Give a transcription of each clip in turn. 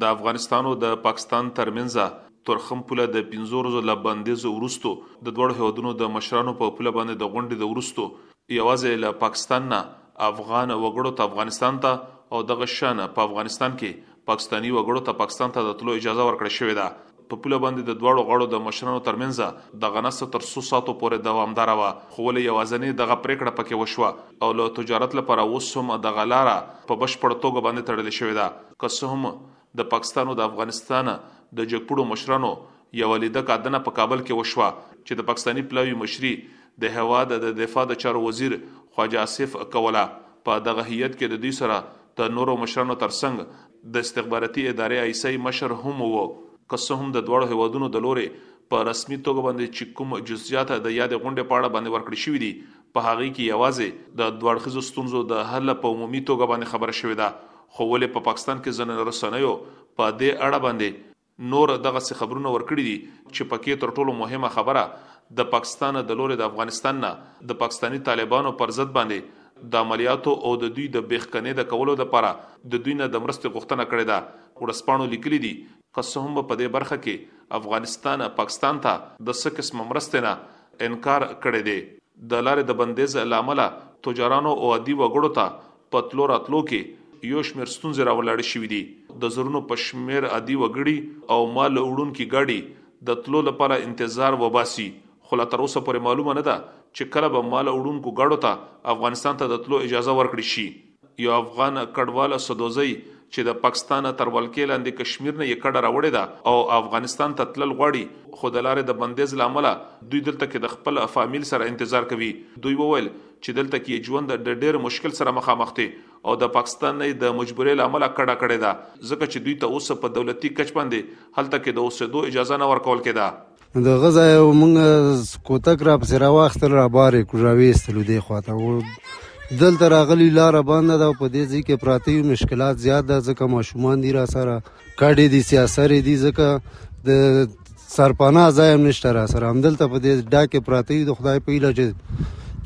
د افغانستان او د پاکستان ترمنځ تورخم پوله د پنځو ورځو له بندیز وروسته د دواړو هیوادونو د مشرانو په پوله باندې د غونډې د وروسته یوازې له پاکستان نه افغان وګړو ته افغانستان ته او دغه شان په افغانستان کې پاکستاني وګړو ته پاکستان ته د تلو اجازه ورکړې شوې ده. په پوله باندې د دواړو غاړو د مشرانو ترمنځ دغه ناسته تر څو ساعتو پورې دوامداره وه، خو ولې یوازنې دغه پرېکړه پکې وشوه او له تجارت لپاره اوس هم دغه لاره په بشپړه توګه باندې تړلې شوې ده. که څه هم د پاکستان او د افغانستان د جګپوړو مشرانو یوه لیده کاتنه په کابل کې وشوه چې د پاکستاني پلاوي مشري د هېواد د دفاع د چارو وزیر خواجه آصف کوله، په دغه هیئت کې د دوی سره د نورو مشرانو ترڅنګ د استخباراتي ادارې آی سي مشر هم و، که څه هم د دواړو هېوادونو د لورې په رسمي توګه باندې چې کوم جزئیات د یادې غونډې په اړه باندې ورکړې شوي دي، په هغې کې یوازې د دوه اړخیزو ستونزو د حل په عمومي توګه باندې خبره شوې ده، خو ولې په پاکستان کې ځینو رسنیو په دې اړه باندې نور دغسې خبرونه ورکړي دي چې پکې تر ټولو مهمه خبره د پاکستان د لورې د افغانستان نه د پاکستاني طالبانو پر ضد باندې د عملیاتو او د دوی د بېښکنې د کولو لپاره د دوی نه د مرستې غوښتنه کړې ده. ورځپاڼو لیکلي دي که څه هم په دې برخه کې افغانستان پاکستان ته د څه قسمه مرستې نه انکار کړی دی، د لارې د بندیز له امله تجارانو او عادي وګړو ته په تلو راتلو کې يو شمېر ستونزې راولاړې شوې دي، د زرونو په شمېر عادي وګړي او مال وړونکي ګاډي د تلو لپاره انتظار وباسي، خو لا تر اوسه پورې معلومه نه ده چې کله به مال وړونکو ګاډو ته افغانستان ته د تلو اجازه ورکړې شي. يو افغان کډوال سدوزی چې د پاکستان تر ولکې لاندې کشمير نه يې کډه راوړې ده او افغانستان ته تلل غواړي، خو د لارې د بنديز له امله دوی دلته کې د خپل فاميل سره انتظار کوي، دوی وويل چې دلته کې ژوند د ډېر مشکل سره مخامخ دی او د پاکستان نه د مجبورې لامل کډه کړې ده ځکه چې دوی ته اوس په دولتي کچ باندې هلته کې د اوسېدو اجازه نه ورکول کېده نو د هغه ځای موږ کوتک را پسې راواخیستل رابار یې کړو راویستلو دې خوا ته و دلته راغلي لاره بنده ده او په دې ځای کې پراته یو مشکلات زیات ده ځکه ماشومان دي راسره کډې دي سیاسرې دي ځکه د سرپانا ځای هم نشته را سره همدلته په دې ډا کې پراته دي د خدای په ایله چې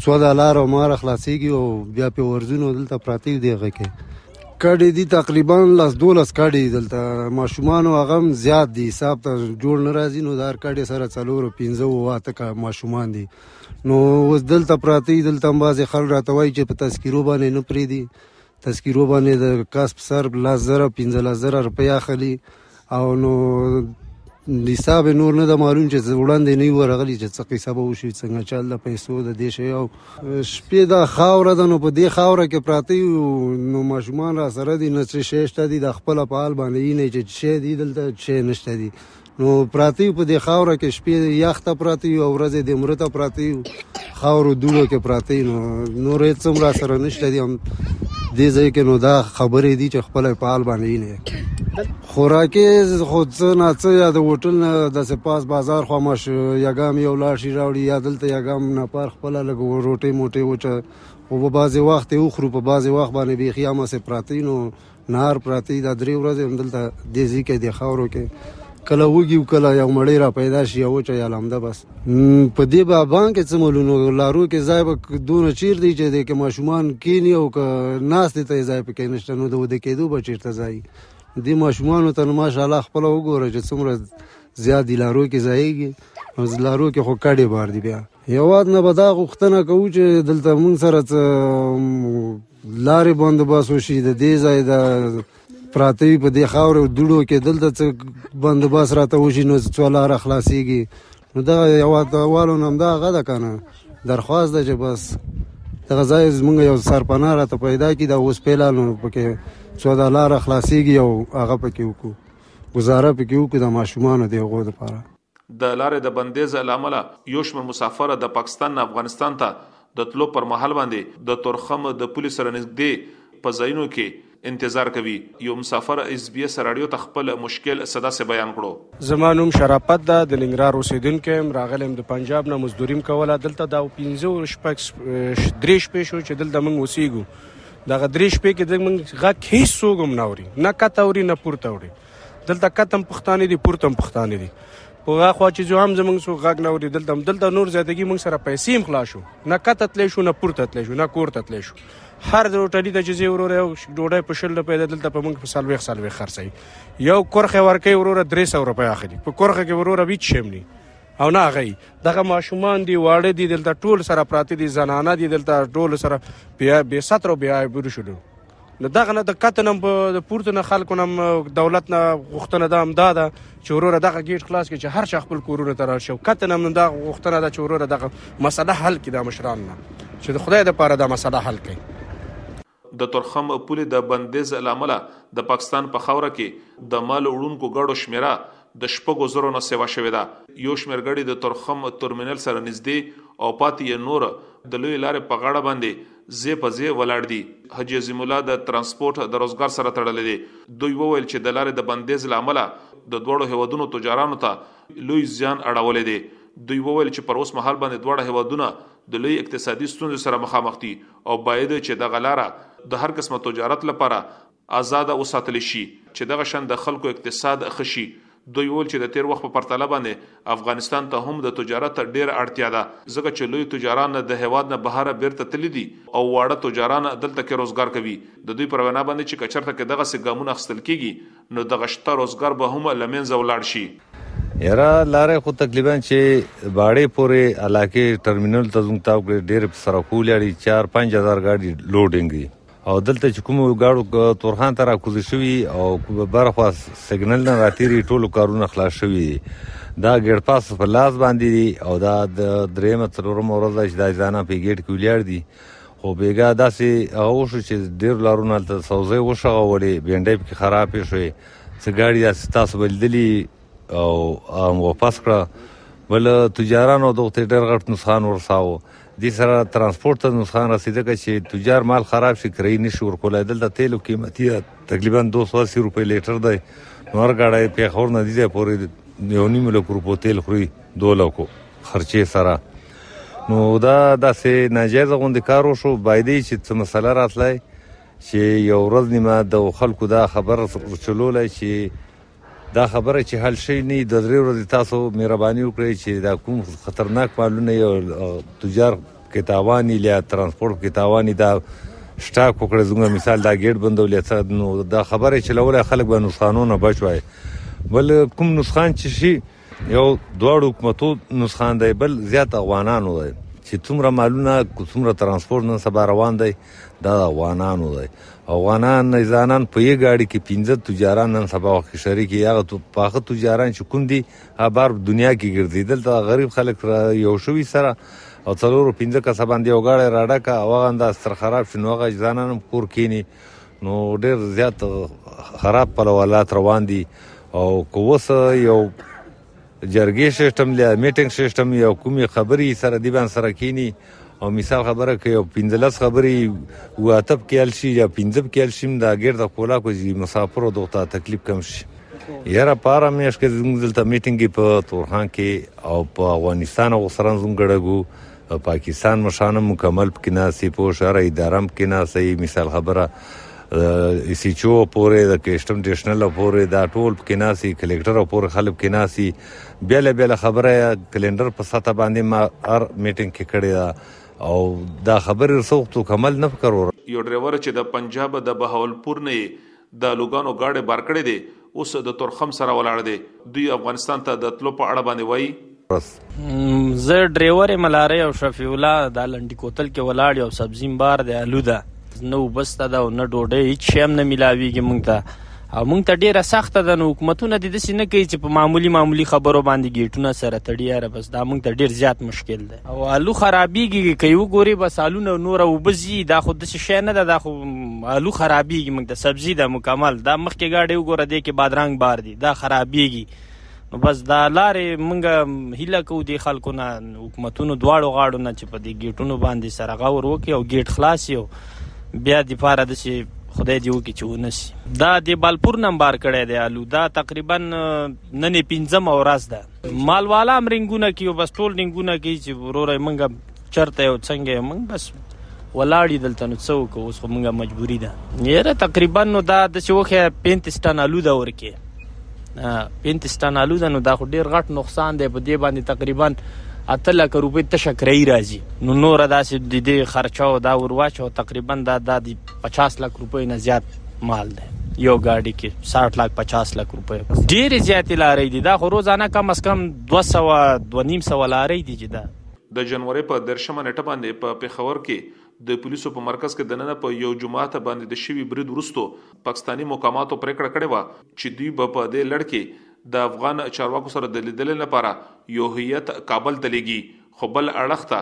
څو د لار او مار خلاصيږي او بیا په ورزونو دلته پراته دي هغه کې کډې دي تقریبا لاس دولس کډې دلته ماشومان او غم زیات دي حساب ته جوړ نه راځي نو دار کډې سره څلور او 15 او واته کا ماشومان دي نو اوس دلته پراته دلته هم بعضې خلک راته وایي چې په تذکیرو باندې نه پرېږدي تذکرو باندې د کس په سر لاس زره پنځه لاس زره روپۍ اخلي او نو حساب نور نه د معلوم چې وړاندې نه ورغلی چې څه قصه به وشي څنګه چل د پیسو د دې شی او شپې دا خاور ده نو په دې خاور کې پراتی نو ماشومان را سره دي نه څه شي شته دي د خپل په حال باندې نه چې شي دي دلته شي نشته دي نو پراته یو په دې خاوره کې شپې یخ ته پراته یو او ورځې د مره ته پراته یو خاورو دوړو کې پراته یو نو نور هېڅ هم را سره نشته دي هم دې ځای کې نو دا خبرې دي چې خپل په حال باندې یې نه خوراکي خو څه نه څه یا د هوټل نه داسې پاس بازار خوا ماش یا ګام یو لاړ شي راوړي یا دلته یا ګام نه پار خپله لږ روټۍ موټۍ وچه خو په بعضې وخت یې وخورو په بعضې وخت باندې بیخي هماسې پراته یو نو نهار پراته دي، دا درې ورځې همدلته دې ځای کې دې خاورو کې کله وږي او کله یو مړی را پیدا شي یا وچه یا لمده بس په دې بیابان کې څه ملونو لارو کې ځای به دونه چیر دی چې د کې ماشومان کینی او که ناست ته ځای پکې نشته نو د ود کېدو به چیرته ځای دې ماشومان ته ماشاءالله خپل وګوره چې څومره زیات دی لارو کې ځایږي لارو کې خو کډې بار دی بیا هېواد نه به دا غوښتنه کوو چې دلته موږ سره څه لارې بندوبست وشي د دې ځای د پراته وي په دې خاورو دوړو کې دلته څه بندوبست راته وشي نو څو لاره خلاصېږي نو دغه هېوادوالو نه همدا هغه ده که نه درخواست ده چې بس دغه ځای زمونږ یو سرپناه راته پیدا کړي دا اوس پیلال نو پکې څو دا لاره خلاصېږي او هغه پکې وکړو ګزاره پکې وکړو د ماشومانو د هغو دپاره د لارې د بندیز له امله یو شمېر مسافر د پاکستان نه افغانستان ته د تلو پر مهال باندې د تورخم د پولې سره نږدې په ځایونو کې انتظار کوي. یو مسافر ایس بي ایس راډیو ته خپل مشکل څه داسې بیان کړو. زما نوم شرافت ده، د ننګرهار اوسېدونکی یم، راغلی یم د پنجاب نه، مزدوري مې کوله، دلته دا پنځه شپږ درې شپې شو چې دلته موږ اوسېږو، دغه درې شپې کې زموږ غږ هېڅوک هم نه اوري، نه کښته اوري نه پورته اوري. دلته کتم پښتانه دي پورتم پښتانه دي په هغه خوا چې جو هم زمونږ سو غږ نه وري دلته دلته نور زیاتګي مونږ سره پیسې هم خلاص شو نه کته تلې شو نه پورته تلې شو نه کور ته تلې شو هر روټلي ته چې زی وروره یو ډوډۍ په شل روپۍ ده دلته په مونږ په سلويخ سلويخ خرڅي یو کرخه ورکې وروره 300 روپۍ اخلي په کرخه کې وروره ویچ شمني او نه غي دغه ماشومان دی واړه دي دلته ټول سره پراته دي زنانه دي دلته ټول سره بیا به ستر بیا بیر شلو نو دغه نه د کتن هم د پورته نه خلکو هم دولت نه غوښتنه ده هم دا ده چې وروره دغه گیټ خلاص کړي چې هر چا خپل کورونه ته راشي کتن هم دا غوښتنه ده چې وروره دغه مسله حل کړي د مشران نه چې د خدای د پاره دا مسله حل کړي د تورخم پولې د بندیز له امله د پاکستان په خاوره کې د مال وړونکو ګاډو شمېره د شپږو زرو نه سوا شوې ده. يو شمېر ګړی د تورخم ترمينل سره نږدې او پاتې يې نور د لويې لارې په غاړه باندې ځې په ځې ولاړ دي. حاجي عظيم الله د ترانسپورټ د روزګار سره تړلی دی. دوی وويل چې د لارې د بندېز له امله د دواړو هېوادونو تجارانو ته لوی زيان اړولی دی. دوی وويل چې پر اوس مهال باندې دواړه هېوادونه د لويې اقتصادي ستونزې سره مخامخ دي او بايد چې دغه لاره د هر قسمه تجارت لپاره ازاده وساتل شي چې دغه شان د خلکو اقتصاد ښه شي. دوی وویل چې د تېر وخت په پرتله باندې افغانستان ته هم د تجارت ډېره اړتیا ده ځکه چې لوی تجاران د هېواد نه بهر بېرته تللي دي او واړه تجاران دلته کې روزګار کوي. د دوی پر وینا باندې چې که چېرته کې دغسې ګامونه اخیستل کېږي نو دغه شته روزګار به هم له منځه ولاړ شي. یاره لاره خو تقریبا چې باړې پورې علاقې ټرمینل ته زموږ تاو کړې ډېرې په سرکو ولاړې چار پنج هزار ګاډي لوډینګ دي. او دلته چې کوم ګاړو تورخان ته راکوز شوي او برخوا سیګنل نه راتیری ټولو کارونه خلاص شوي دي دا ګیټ پاس په لاس باندې دي او دا د درېیمه څلورمه ورځ ده چې دا ځانه په ګیټ کې ولاړ دي خو بیګا داسې هغه وشو چې ډېر لارونه هلته سوزۍ وشغولې بینډۍ پکې خرابې شوې څه ګاډي داسې تاسو به لیدلي او واپس کړه بل تجارانو دغه ډېر غټ نقصان ورساوه دې سره ترانسپورت ته نقصان رسي ځکه چې تجار مال خراب شي کرایي نشي ورکولای دلته تیلو قیمتي ده تقریبا 280 روپۍ لیټر دی نو هر ګاډی پېښور نه دی پورې یو نیم لک روپو تیل خوري دوه لکو خرچې سره نو دا داسې ناجایزه غوندې کار وشو بایدی چې څه مسله راتلای چې یو ورځ نیمه د خلکو دا خبر چلولای چې دا خبره چی حل شوی نه یی دوه دری ورځی تاسو مهربانی وکړی چی دا کوم خطرناک مالونه یی او تجار پکی تاوان یی لیا ترانسپورت پکی تاوان یی دا سټاک وکړی زموږ مثال دا ګیټ بندو لیا څه نو دا خبره چلولای خلک به نسخانونه بچ وای بل کوم نسخان چی شی یو دواړو حکومتو نسخان دی بل زیات افغانانو دی چې څومره مالونه څومره ترانسپورت نن سبا روان دی دا افغانانو دی افغانان نه ځانان په یی گاډي کې پنځه تجاران نن سبا وخت شریک یاغه تو پاخه تجاران چې کوم دی بار دنیا کې ګرځي دلته غریب خلک را یو شوی سره او څلورو پنځه کسه باندې یو گاډي راډکه او غنده ستر خراب شنو غج ځانان کور کینی نو ډېر زیات خراب پلوالات روان دي او کوس یو جرګې سیستم دی میټینګ سیستم یو کومې خبرې سره دی باندې سره کینی او مثال خبره کوي او پنځلس خبرې و اتب کېل شي یا پنځب کېل شي دا غیر د کولا کوي مسافر او دوه تکلیف کم شي یاره پاره مې اشکه زموږ دلته میټینګ په تورخان کې او په افغانستان او سره زموږ ګړګو په پاکستان مشران مکمل پکې ناست دي پوه شو هره اداره هم پکې ناسته وي مثال خبره ایس ایچ او پورې د کیسټم ډیشنل پورې دا ټول پکې ناست دي کلیکټر پورې خلک پکې ناست دي بېله بېله خبره کلینډر په سطح باندې ما هر میټینګ کې کړې ده او دا خبرې رسوخت مکمل نه فکر یو ډریور چې د پنجاب د بهاولپور نه د لوګانو گاډي بار کړی دی اوس د تورخم سره ولاړ دی دوی افغانستان ته د تلو په اړه باندې وایي بس زه ډرایور یم لارې او شفیع الله د لنډی کوتل کې ولاړ یو سبزی بار دی الو ده نه وبسته ده او نه ډوډۍ هیڅ شی هم نه ملاویږي مونږ ته او مونږ ته ډیره سخته ده نو حکومتونه د دې نه کوي چې په معمولی معمولی خبرو باندې گیټونه سره تړي یاره بس دا مونږ ته ډیر زیات مشکل ده او الو خرابیږي که یو ګوري بس الو نه نور وبزي دا خو د شي نه ده دا خو الو خرابیږي موږ د سبزی د مکمل دا مخ کې گاډي وګوره دې کې بادرنګ بار دي دا خرابیږي نو بس دا لارې موږ هیله کوو د خلکو نه حکومتونو دواړو غاړو نه چې په دې ګیټونو باندې سره غور وکړي او ګیټ خلاص یو بیا د پاره د شي خدای دی وکړي چې ونسی دا د بالپور نمبر کړی دی الو دا تقریبا نن پنځم ورځ ده مال والا مرنګونه کیو بس ټول ننګونه کی چې وروره منګه چرته او څنګه منګ بس ولاړی دلته نو څو کو اوس منګه مجبوری ده یره تقریبا نو دا د شوخه 35 ټن الو دا ورکه 35 ټن الو دا نو دا خو ډیر غټ نقصان دی په دې باندې تقریبا اته لک روپۍ تشه کرایي راځي نو نور داسې د دې خرچه او دا ورواچ او تقریبا دا د 50 لک روپۍ نه زیات مال دی یو ګاډي کې 60 لک 50 لک روپۍ ډېر زیاتې لارې دي دا خو روزانه کم از کم 200 2500 لارې دي چې دا د جنوري په درشمه نټه باندې په پیښور کې د پولیسو په مرکز کې دننه په یو جمعه ته باندې د شوی برید ورستو پاکستانی مقاماتو پریکړه کړې و چې دوی به په دې لړ کې د افغان چارواکو سره د لیدل لپاره یو هیئت کابل ته لېږي خو بل اړخ ته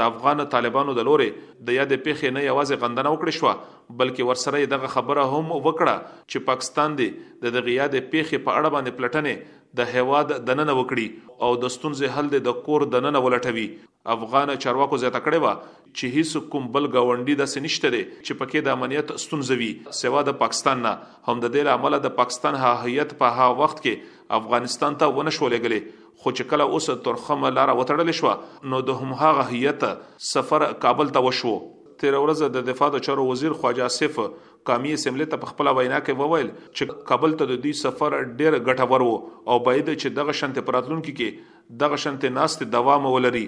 د افغان طالبانو د لورې د یادې پېښې نه یوازې غندنه وکړې شوه، بلکې ورسره یې دغه خبره هم وکړه چې پاکستان دې د دغې یادې پېښې په اړه باندې پلټنې د هېواد دننه وکړي او د ستونزې حل دې د کور دننه ولټوي. افغان چارواکو زیاته کړې وه چې هیڅ کوم بل ګاونډي داسې نشته دی چې پکې د امنیت ستونزه وي سوا د پاکستان نه، هم د دې له امله د پاکستان هغه هیئت په هغه وخت کې افغانستان ته ونه شو لېږلې خو چې کله اوس تورخم لاره وتړل شوه نو د همهغه هیئت سفر کابل ته وشو. تېره ورځ د دفاع د چارو وزیر خواجه اصف قامي اسمبلۍ ته په خپله وینا کې وویل چې کابل ته د دوی سفر ډېر ګټور و او باید چې دغه شانتې په راتلونکي کې دغه شانتې ناستې دوام ولري.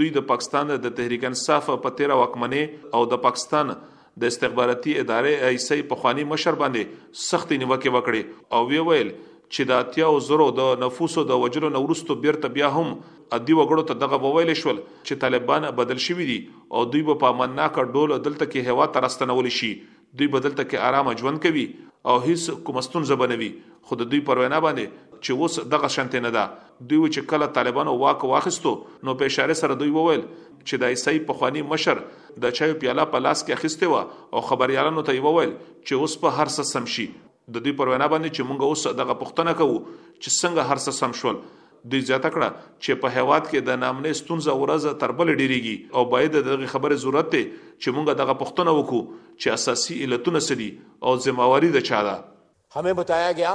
دوی د پاکستان د تحریک انصاف په تېره واکمنې او د پاکستان د استخباراتي ادارې آی ایس آی پخواني مشر باندې سختې نیوکې وکړې او وی ویل چې د اتیاو زرو د نفوسو د وژلو نه وروسته بیرته بیا هم عادي وګړو ته دغه وویل شول چې طالبان بدل شوي دي او دوی به په امنناکه ډول دلته کې هیواد ته راستنول شي دوی به دلته کې ارامه ژوند کوي او هیڅ کومه ستونزه به نه وي خو د دوی پر وینا باندې چې اوس دغه شانتې نه ده. دوی چې کله طالبانو واک واخیستو نو په اشاره سره دوی وویل چې د ایسای پخوانی مشر د چایو پیاله په لاس کې اخیستې و او خبريالانو ته یې وویل چې اوس په هر څه سم شي د دوی پر وینا باندې چې مونږ اوس دغه پښتنه کوو چې څنګه هر څه سم شول دوی زیاته کړه چې په هیواد کې د نامنې ستونزه ورځ تر بل ډیریږي او باید دغه خبره ضرورت ته چې مونږ دغه پښتنه وکړو چې اساسي علتونه سدي او ځمواري د چا ده हमें बताया गया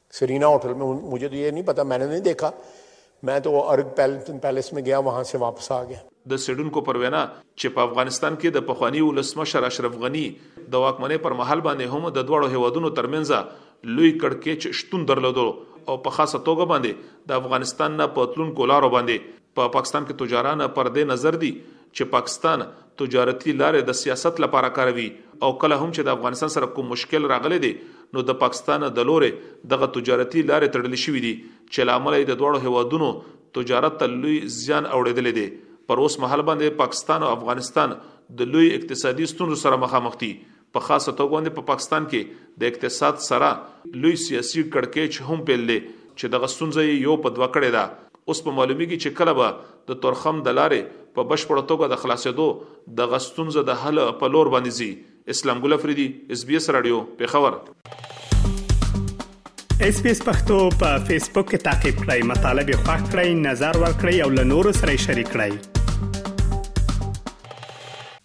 سرینا ہوٹل میں مجھے تو یہ نہیں پتا میں نے نہیں دیکھا میں تو ارگ پیلس میں گیا وہاں سے واپس آ گیا د څېړونکو پر وینا چې په افغانستان کې د پخواني ولسمشر اشرف غني د واکمنۍ پر مهال باندې هم د دواړو هیوادونو ترمنځ لوی کړکېچ شتون درلودو او په خاصه توګه باندې د افغانستان نه په تلونکو لارو باندې په پاکستان کې تجاران پر دې نظر دي چې پاکستان تجارتي لارې د سیاست لپاره کاروي او کله هم چې د افغانستان سره کوم مشکل راغلی دی نو د پاکستان د لورې دغه تجارتي لارې تړل شوې دي چې لامل یې د دواړو هیوادونو تجارت ته لوی زیان اوړېدل دي پر اوس مهال باندې پاکستان او افغانستان د لوی اقتصادي ستونزو سره مخامخ دي په خاصه توګه باندې په پاکستان کې د اقتصاد سره لوی سیاسي کړکېچ هم پیل دی چې دغه ستونزه یې یو په دوه کړې ده. اوس په معلومېږي چې کله به د تورخم د لارې په بشپړه توګه د خلاصېدو دغه ستونزه د حل په لور باندې ځي. اسلام ګل افریدي، اس بي اس راډیو، پېښور. اس بي اس پختو په فیسبوک کې تا کې پلی مطلب یو فاک کړئ نظر ور کړئ او له نورو سره شریک کړئ.